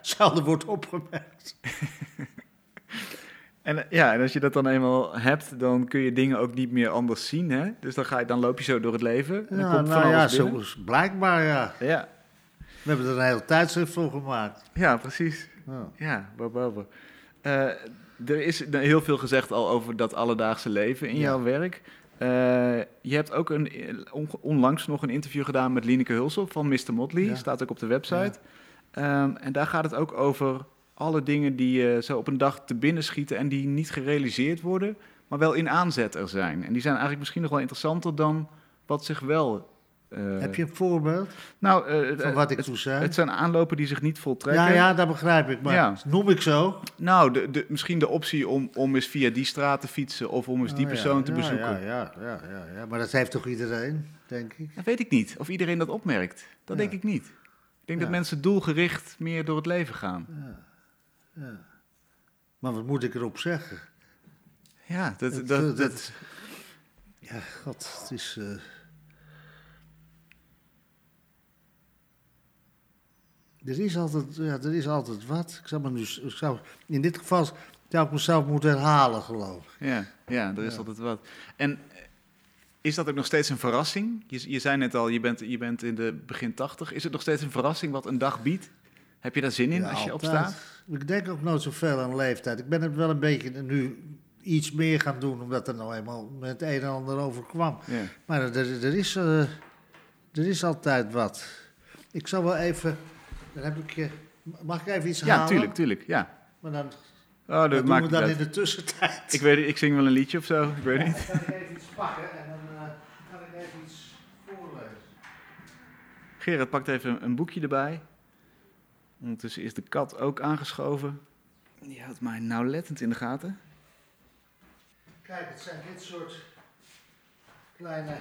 zelden wordt opgemerkt. En, ja, en als je dat dan eenmaal hebt, dan kun je dingen ook niet meer anders zien. Hè? Dus dan, ga je, dan loop je zo door het leven. En dan Ja, komt van nou ja, alles zo binnen. is blijkbaar ja. Ja, We hebben er een heel tijdschrift voor gemaakt. ja, precies. Ja. Ja. Eh er is heel veel gezegd al over dat alledaagse leven in Ja. jouw werk. Eh, je hebt ook een, on- onlangs nog een interview gedaan met Lineke Hulsop van Mr. Motley. Ja. Staat ook op de website. Ehm, en daar gaat het ook over alle dingen die eh, zo op een dag te binnen schieten en die niet gerealiseerd worden, maar wel in aanzet er zijn. En die zijn eigenlijk misschien nog wel interessanter dan wat zich wel. eh, Heb je een voorbeeld Nou, eh, van wat ik het, toen zei? het zijn aanlopen die zich niet voltrekken. ja, ja, dat begrijp ik. Maar Ja. noem ik zo? Nou, de, de, misschien de optie om, om eens via die straat te fietsen of om eens die Oh, ja. persoon te bezoeken. Ja, ja, ja, ja, ja, maar dat heeft toch iedereen, denk ik? Dat weet ik niet. Of iedereen dat opmerkt. Dat denk ik niet. Ik denk Ja. dat mensen doelgericht meer door het leven gaan. Ja. Maar wat moet ik erop zeggen? Ja, dat, eh, dat, dat- Ja, god, het is... eh, Er is, altijd, ja, er is altijd wat. Ik zou, me nu, ik zou, in dit geval zou ik mezelf moeten herhalen, geloof ik. ja, ja, er is Ja. altijd wat. En is dat ook nog steeds een verrassing? Je, je zei net al, je bent, je bent in de begin tachtig. Is het nog steeds een verrassing wat een dag biedt? Heb je daar zin in Ja, als je altijd. opstaat? Ik denk ook nooit zoveel aan leeftijd. Ik ben het wel een beetje nu iets meer gaan doen, omdat er nou eenmaal met het een en ander overkwam. Ja. Maar er, er, is, eh, er is altijd wat. Ik zal wel even. Dan heb ik. Mag ik even iets ja, halen? tuurlijk, tuurlijk. Ja. Maar dan, Oh, dat dat doen we dan uit. in de tussentijd. Ik weet ik zing wel een liedje of zo. Ik weet niet. Ik even iets pakken en dan eh, kan ik even iets voorlezen. Gerard pakt even een boekje erbij. Ondertussen is de kat ook aangeschoven. Die houdt mij nauwlettend in de gaten. Kijk, het zijn dit soort kleine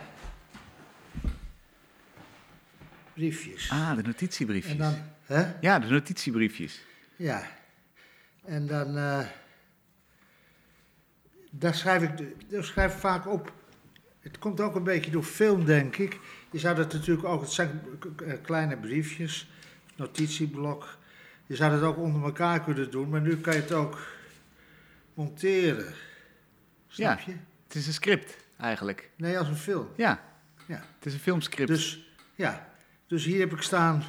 briefjes. Ah, de notitiebriefjes. en dan, hè? Ja, de notitiebriefjes. Ja. En dan, eh, daar, schrijf ik, daar schrijf ik vaak op. Het komt ook een beetje door film, denk ik. Je zou dat natuurlijk ook, het zijn k- kleine briefjes, notitieblok. Je zou dat ook onder elkaar kunnen doen, maar nu kan je het ook monteren. Snap je? Het is een script, eigenlijk. Nee, als een film. Ja. Ja. Het is een filmscript. Dus, ja. dus hier heb ik staan,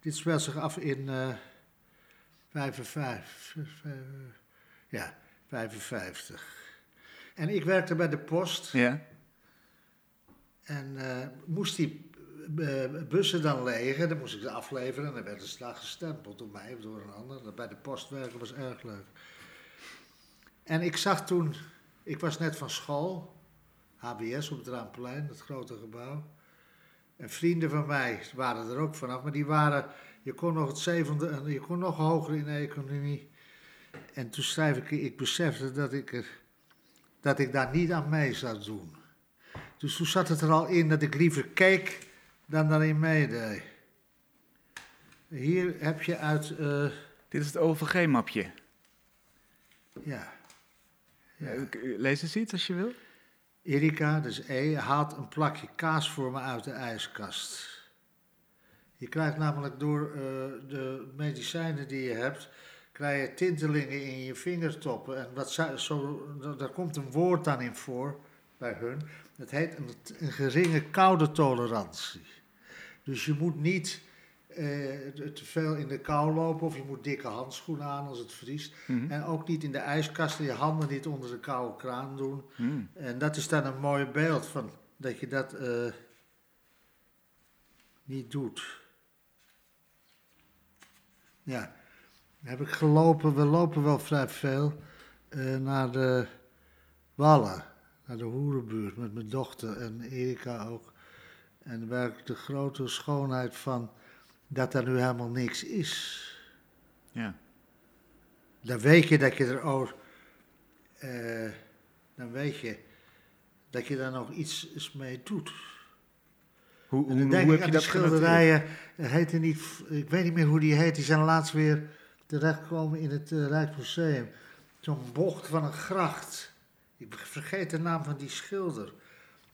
dit speelt zich af in eh 55, eh, ja, 55. En ik werkte bij de post Ja. En eh, moest die eh, bussen dan legen, dan moest ik ze afleveren en dan werden ze daar gestempeld door mij of door een ander. Bij de post werken was erg leuk. En ik zag toen, ik was net van school, HBS op het Raamplein, dat grote gebouw. En vrienden van mij waren er ook vanaf, maar die waren, je kon nog het zevende, en je kon nog hoger in de economie. En toen schrijf ik, ik besefte dat ik, er, dat ik daar niet aan mee zou doen. Dus toen zat het er al in dat ik liever keek dan daarin meedeed. Hier heb je uit, eh, Dit is het OVG-mapje. ja, Lees eens iets als je wil. Erika, dus E, haalt een plakje kaas voor me uit de ijskast. Je krijgt namelijk door eh, de medicijnen die je hebt, krijg je tintelingen in je vingertoppen. En wat zo, daar komt een woord dan in voor bij hun. Dat heet een, een geringe koude tolerantie. Dus je moet niet eh, te veel in de kou lopen of je moet dikke handschoenen aan als het vriest. Mhm. En ook niet in de ijskast en je handen niet onder de koude kraan doen. Hmm. En dat is dan een mooi beeld van dat je dat eh, niet doet. Ja, heb ik gelopen, we lopen wel vrij veel eh, naar de Wallen, naar de Hoerenbuurt met mijn dochter en Erika ook. En werkelijk de grote schoonheid van dat er nu helemaal niks is. Ja. Dan weet je dat je er ook. eh, dan weet je dat je daar nog iets mee doet. Hoe, hoe, hoe ik heb je dat schilderijen. Heette niet, ik weet niet meer hoe die heet. Die zijn laatst weer terechtgekomen in het eh, Rijksmuseum. Zo'n bocht van een gracht. Ik vergeet de naam van die schilder.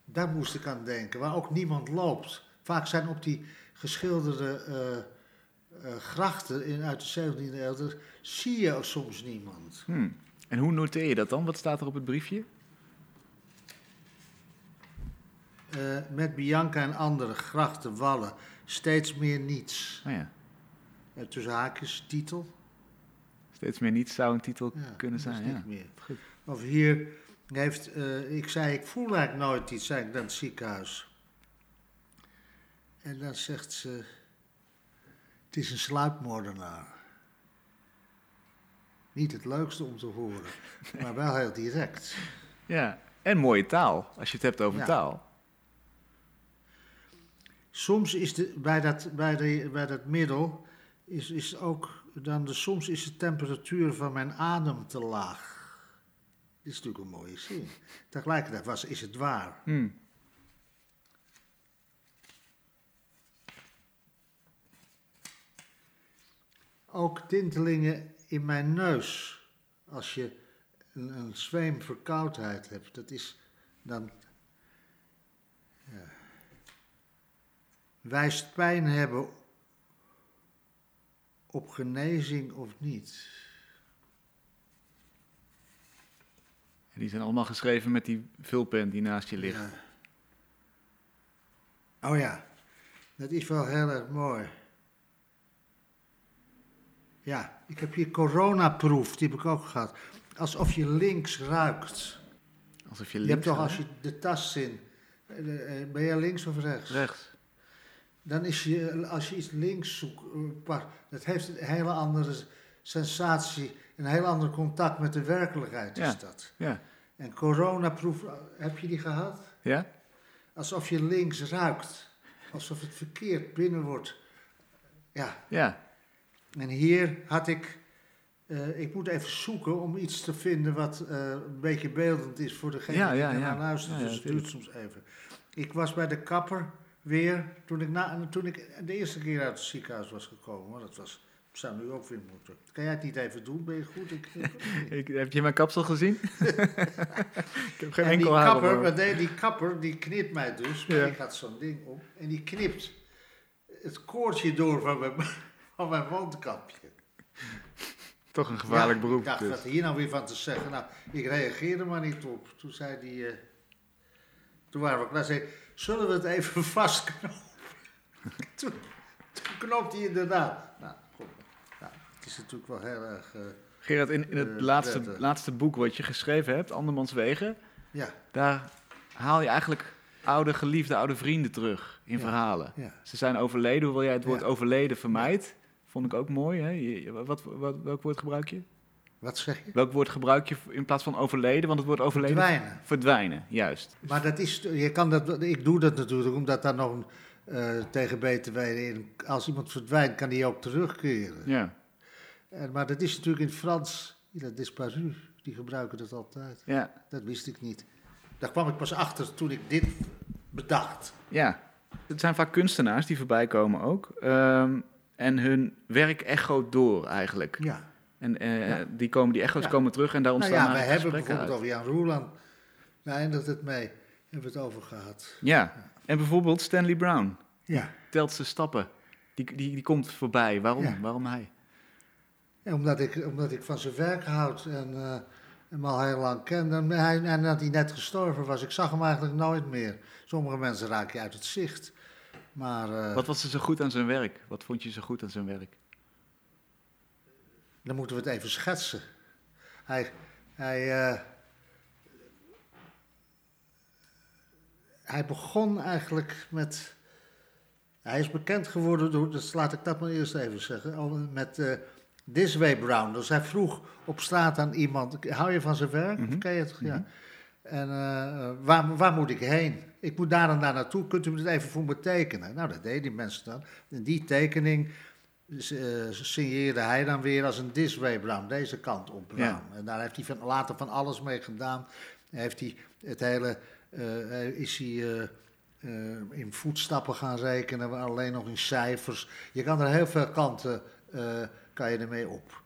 Daar moest ik aan denken, waar ook niemand loopt. Vaak zijn op die geschilderde eh, eh, grachten in, uit de 17e eeuw, daar zie je soms niemand. Hmm. En hoe noteer je dat dan? Wat staat er op het briefje? Eh, met Bianca en anderen, grachten, wallen, steeds meer niets. Oh ja. Uh, tussen haakjes, titel. Steeds meer niets zou een titel Ja, kunnen zijn. niet Ja. meer. Goed. Of hier heeft, eh, ik zei, ik voel eigenlijk nooit iets, zei ik naar het ziekenhuis. En dan zegt ze, het is een sluipmoordenaar. Niet het leukste om te horen, maar wel heel direct. ja. En mooie taal, als je het hebt over Ja. taal. Soms is de, bij, dat, bij, de, bij dat middel, is, is ook dan de, soms is de temperatuur van mijn adem te laag. Dit is natuurlijk een mooie zin. Tegelijkertijd was, is het waar. Hm. Ook tintelingen in mijn neus. Als je een, een zweem verkoudheid hebt, dat is dan. Ja, wijst pijn hebben op genezing of niet? Die zijn allemaal geschreven met die vulpen die naast je ligt. Ja. Oh ja, dat is wel heel erg mooi. Ja, ik heb hier coronaproef, die heb ik ook gehad. Alsof je links ruikt. Alsof je Je links hebt toch als je de tas in. eh, eh, Ben je links of rechts? Rechts. Dan is je, als je iets links zoekt, eh, dat heeft een hele andere sensatie, een heel ander contact met de werkelijkheid is Ja. dat. Ja. En coronaproef, heb je die gehad? Ja? Alsof je links ruikt. Alsof het verkeerd binnen wordt. Ja, Ja. en hier had ik. eh, ik moet even zoeken om iets te vinden wat eh, een beetje beeldend is voor degene Ja, die ja, ernaar ja. luistert. Dus het duurt soms even. Ik was bij de kapper weer toen ik, na, toen ik de eerste keer uit het ziekenhuis was gekomen. Dat was, zou nu ook weer moeten. Kan jij het niet even doen? Ben je goed? Ik, Ik, heb je mijn kapsel gezien? ik heb geen en die enkel haar op kapper, die kapper, die knipt mij dus. Maar Ja. ik had zo'n ding op. En die knipt het koordje door van mijn, van mijn mondkapje. Toch een gevaarlijk Ja, beroep. Ik dacht, dus. wat hier nou weer van te zeggen? Nou, ik reageerde maar niet op. Toen zei die... eh, toen waren we klaar. Zei, zullen we het even vastknopen? toen, toen knoopte hij inderdaad. Nou, is natuurlijk wel heel erg... eh, Gerard, in, in het Eh, laatste, laatste boek wat je geschreven hebt, Andermans Wegen, ja, daar haal je eigenlijk oude geliefde, oude vrienden terug in Ja. verhalen. ja. Ze zijn overleden, hoewel jij het woord overleden vermijdt. Vond ik ook mooi. Hè? Je- wat, wat, welk woord gebruik je? Wat zeg je? Welk woord gebruik je in plaats van overleden? Want het woord overleden... Verdwijnen. Verdwijnen, juist. Maar dat is, je kan dat, ik doe dat natuurlijk omdat daar nog een, eh, tegen in. Als iemand verdwijnt, kan die ook terugkeren. Ja, En, maar dat is natuurlijk in het Frans, dat disparu, die gebruiken dat altijd. ja, Dat wist ik niet. Daar kwam ik pas achter toen ik dit bedacht. ja. Het zijn vaak kunstenaars die voorbij komen ook. Ehm, en hun werk echoot door eigenlijk. Ja. En eh, Ja. die, komen, die echo's Ja. komen terug en daar Nou ontstaan ja, wij eigenlijk hebben bijvoorbeeld uit. over Jan Roeland, daar eindigt het mee, hebben we het over gehad. Ja, en bijvoorbeeld Stanley Brown. Ja, Telt zijn stappen. Die, die, die komt voorbij. Waarom? Ja. Waarom hij? En omdat, ik, omdat ik van zijn werk houd en eh, hem al heel lang ken. En, hij, en dat hij net gestorven was, ik zag hem eigenlijk nooit meer. Sommige mensen raak je uit het zicht. Maar eh, Wat was er zo goed aan zijn werk? Wat vond je zo goed aan zijn werk? dan moeten we het even schetsen. Hij, hij, eh, hij begon eigenlijk met. Hij is bekend geworden door, dus laat ik dat maar eerst even zeggen, met This Way Brown. Dus hij vroeg op straat aan iemand, hou je van zijn werk? Mhm. Ken je het? Ja. Mhm. En eh, waar, waar moet ik heen? Ik moet daar en daar naartoe, kunt u het even voor me tekenen? Nou, dat deden die mensen dan. En die tekening eh, signeerde hij dan weer als een This Way Brown, deze kant op Brown. Ja. En daar heeft hij van, later van alles mee gedaan. Heeft hij het hele, eh, is hij in voetstappen gaan rekenen, alleen nog in cijfers. Je kan er heel veel kanten, kan je ermee op.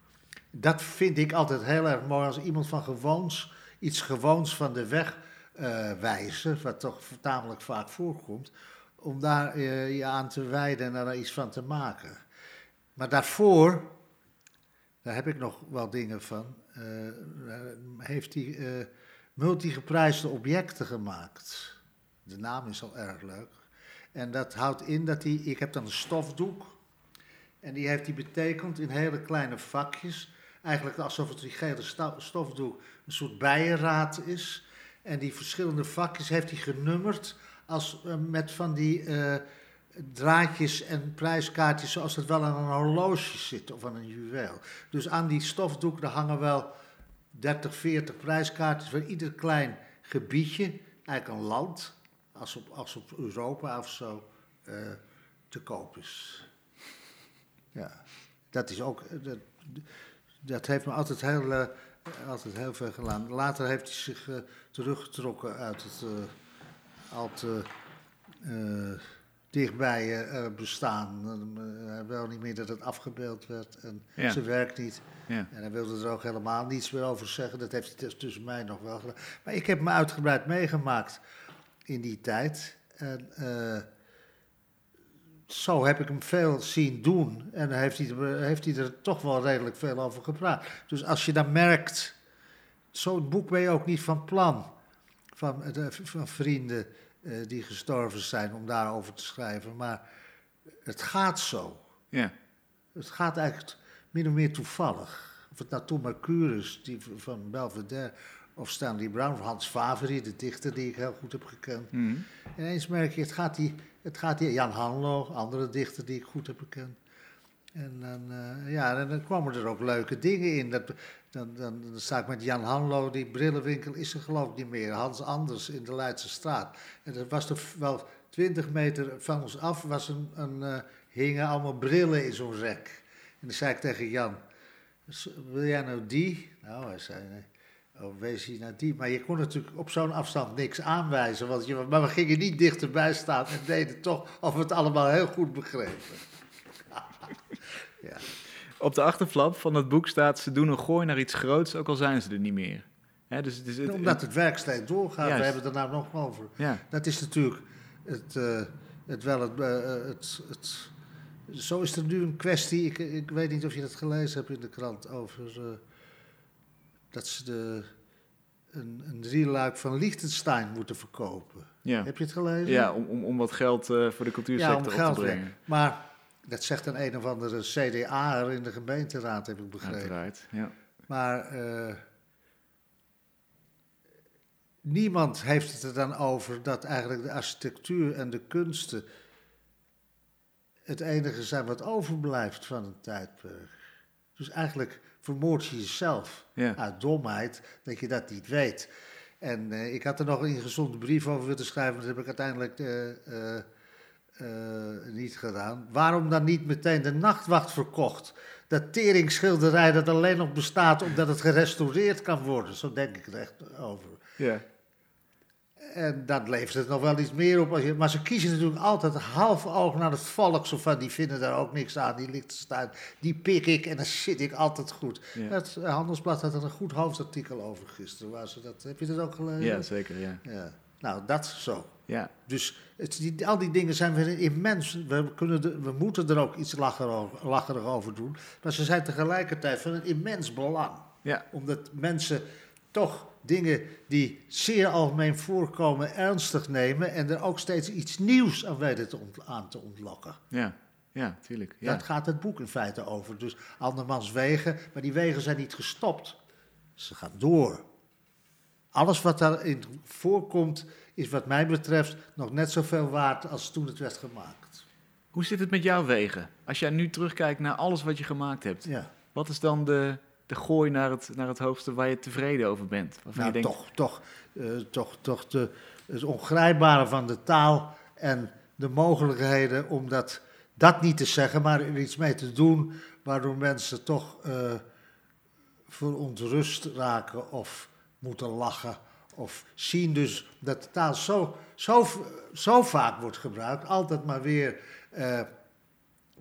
Dat vind ik altijd heel erg mooi als iemand van gewoons, iets gewoons van de weg eh, wijzen, wat toch tamelijk vaak voorkomt, om daar eh, je aan te wijden en daar iets van te maken. Maar daarvoor daar heb ik nog wel dingen van. Uh, heeft hij multigeprijsde objecten gemaakt. De naam is al erg leuk. En dat houdt in dat hij, ik heb dan een stofdoek. En die heeft hij betekend in hele kleine vakjes. Eigenlijk alsof het die gele stofdoek een soort bijenraad is. En die verschillende vakjes heeft hij genummerd als, uh, met van die uh, draadjes en prijskaartjes zoals het wel aan een horloge zit of aan een juweel. Dus aan die stofdoek daar hangen wel 30, 40 prijskaartjes voor ieder klein gebiedje, eigenlijk een land, als op, als op Europa of zo, uh, te koop is. Ja, dat is ook, dat, dat heeft me altijd heel, uh, altijd heel veel gedaan. Later heeft hij zich uh, teruggetrokken uit het al te dichtbij bestaan. Hij wil niet meer dat het afgebeeld werd en ja. zijn werk niet. Ja. En hij wilde er ook helemaal niets meer over zeggen. Dat heeft hij tussen mij nog wel gedaan. Maar ik heb me uitgebreid meegemaakt in die tijd. En uh, zo heb ik hem veel zien doen. En heeft hij, heeft hij er toch wel redelijk veel over gepraat. Dus als je dan merkt, zo'n boek ben je ook niet van plan. Van, eh, van vrienden uh, die gestorven zijn om daarover te schrijven. Maar het gaat zo. Ja. Het gaat eigenlijk min of meer toevallig. Of het nou Tom Mercurius die van Belvedere of Stanley Brown, of Hans Favre, de dichter die ik heel goed heb gekend. Mm Ineens merk je, het gaat die, het gaat die Jan Hanlo, andere dichter die ik goed heb gekend. En dan, uh, ja, en dan kwamen er ook leuke dingen in. Dat, dan, dan, dan sta ik met Jan Hanlo, die brillenwinkel is er geloof ik niet meer. Hans Anders in de Leidse straat. En dat was er wel twintig meter van ons af, was een, een, uh, hingen allemaal brillen in zo'n rek. En dan zei ik tegen Jan, wil jij nou die? Nou, hij zei, nee. Oh, wees hier naar die. Maar je kon natuurlijk op zo'n afstand niks aanwijzen. Want je, maar we gingen niet dichterbij staan en deden toch of we het allemaal heel goed begrepen. ja. Op de achterflap van het boek staat: ze doen een gooi naar iets groots, ook al zijn ze er niet meer. dus het is het, Omdat het werk steeds doorgaat, we hebben het er nou nog over. Ja. Dat is natuurlijk het, uh, het wel het, uh, het, het, Zo is er nu een kwestie, ik, ik weet niet of je dat gelezen hebt in de krant, over. Uh, dat ze de, een, een drieluik van Liechtenstein moeten verkopen. Ja. Heb je het gelezen? Ja, om, om, om wat geld uh, voor de cultuursector ja, om geld te brengen. Maar dat zegt een een of andere CDA'er in de gemeenteraad, heb ik begrepen. Uiteraard, ja. Maar uh, niemand heeft het er dan over dat eigenlijk de architectuur en de kunsten het enige zijn wat overblijft van een tijdperk. Dus eigenlijk vermoord je jezelf ja. uit domheid dat je dat niet weet. En uh, ik had er nog een ingezonde brief over willen schrijven, dat heb ik uiteindelijk uh, uh, niet gedaan. Waarom dan niet meteen de nachtwacht verkocht? Dat teringschilderij dat alleen nog bestaat omdat het gerestaureerd kan worden. Zo denk ik er echt over. Ja. En dat levert het nog wel iets meer op. Als je, maar ze kiezen natuurlijk altijd half oog naar het volk. Zo van, die vinden daar ook niks aan. Die ligt te staan. Die pik ik en dan zit ik altijd goed. Het Handelsblad had er een goed hoofdartikel over gisteren. Waar ze dat, heb je dat ook gelezen? Ja, zeker. Ja. ja. Nou, dat zo. Ja. Dus het, die, al die dingen zijn weer immens. We, kunnen we moeten er ook iets lacherig over doen. Maar ze zijn tegelijkertijd van een immens belang. Ja. Omdat mensen toch dingen die zeer algemeen voorkomen ernstig nemen en er ook steeds iets nieuws aan weten te aan te ontlokken. Ja, ja, tuurlijk. Ja. Dat gaat het boek in feite over. Dus andermans wegen, maar die wegen zijn niet gestopt. Ze gaan door. Alles wat daarin voorkomt is wat mij betreft nog net zoveel waard als toen het werd gemaakt. Hoe zit het met jouw wegen? Als jij nu terugkijkt naar alles wat je gemaakt hebt, ja. wat is dan de, de gooi naar het, naar het hoogste waar je tevreden over bent? Nou, je denkt... toch, toch, uh, toch, toch de, het ongrijpbare van de taal en de mogelijkheden om dat, dat niet te zeggen, maar er iets mee te doen, waardoor mensen toch uh, verontrust raken of moeten lachen. Of zien dus dat de taal zo, zo, zo vaak wordt gebruikt, altijd maar weer uh,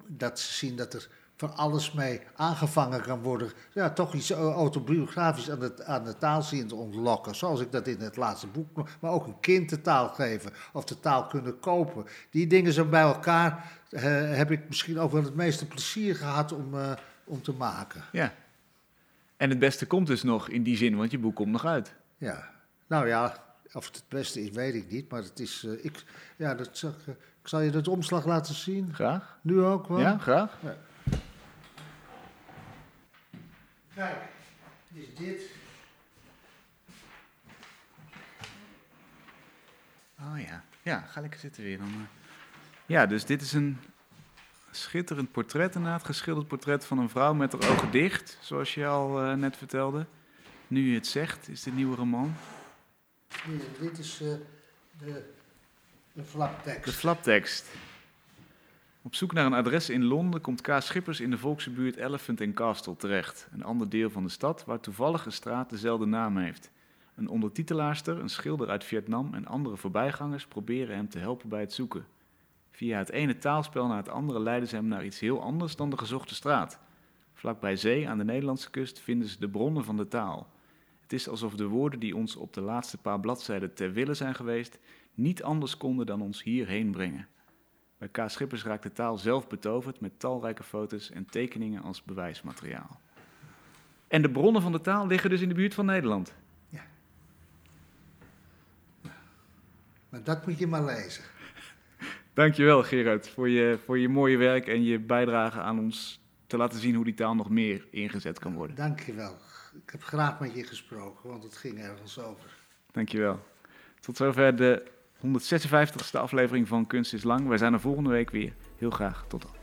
dat ze zien dat er van alles mee aangevangen kan worden. Ja, toch iets autobiografisch aan de, aan de taal zien te ontlokken. Zoals ik dat in het laatste boek Maar ook een kind de taal geven. Of de taal kunnen kopen. Die dingen zijn bij elkaar. Uh, heb ik misschien ook wel het meeste plezier gehad om, uh, om te maken. Ja, En het beste komt dus nog in die zin, want je boek komt nog uit. Ja, nou ja, of het het beste is, weet ik niet. Maar het is, eh, ik, ja, dat ik zal je het omslag laten zien. Graag. Nu ook wel. Ja, graag. Kijk, is dit. Oh ja. Ja, ga lekker zitten weer dan. eh. Ja, dus dit is een schitterend portret inderdaad. Geschilderd portret van een vrouw met haar ogen dicht, zoals je al eh, net vertelde. Nu je het zegt, is de nieuwe roman. Hier, dit is eh, de, de flaptekst. De flaptekst. Op zoek naar een adres in Londen komt K. Schippers in de volkse Elephant and Castle terecht. Een ander deel van de stad waar toevallig een straat dezelfde naam heeft. Een ondertitelaarster, een schilder uit Vietnam en andere voorbijgangers proberen hem te helpen bij het zoeken. Via het ene taalspel naar het andere leiden ze hem naar iets heel anders dan de gezochte straat. Vlakbij zee aan de Nederlandse kust vinden ze de bronnen van de taal. Het is alsof de woorden die ons op de laatste paar bladzijden ter wille zijn geweest, niet anders konden dan ons hierheen brengen. Bij K. Schippers raakt de taal zelf betoverd met talrijke foto's en tekeningen als bewijsmateriaal. En de bronnen van de taal liggen dus in de buurt van Nederland. Maar dat moet je maar lezen. Dankjewel Gerard voor je, voor je mooie werk en je bijdrage aan ons te laten zien hoe die taal nog meer ingezet kan worden. Dank je wel. Ik heb graag met je gesproken, want het ging ergens over. Dankjewel. Tot zover de 156e aflevering van Kunst is Lang. Wij zijn er volgende week weer. Heel graag tot dan.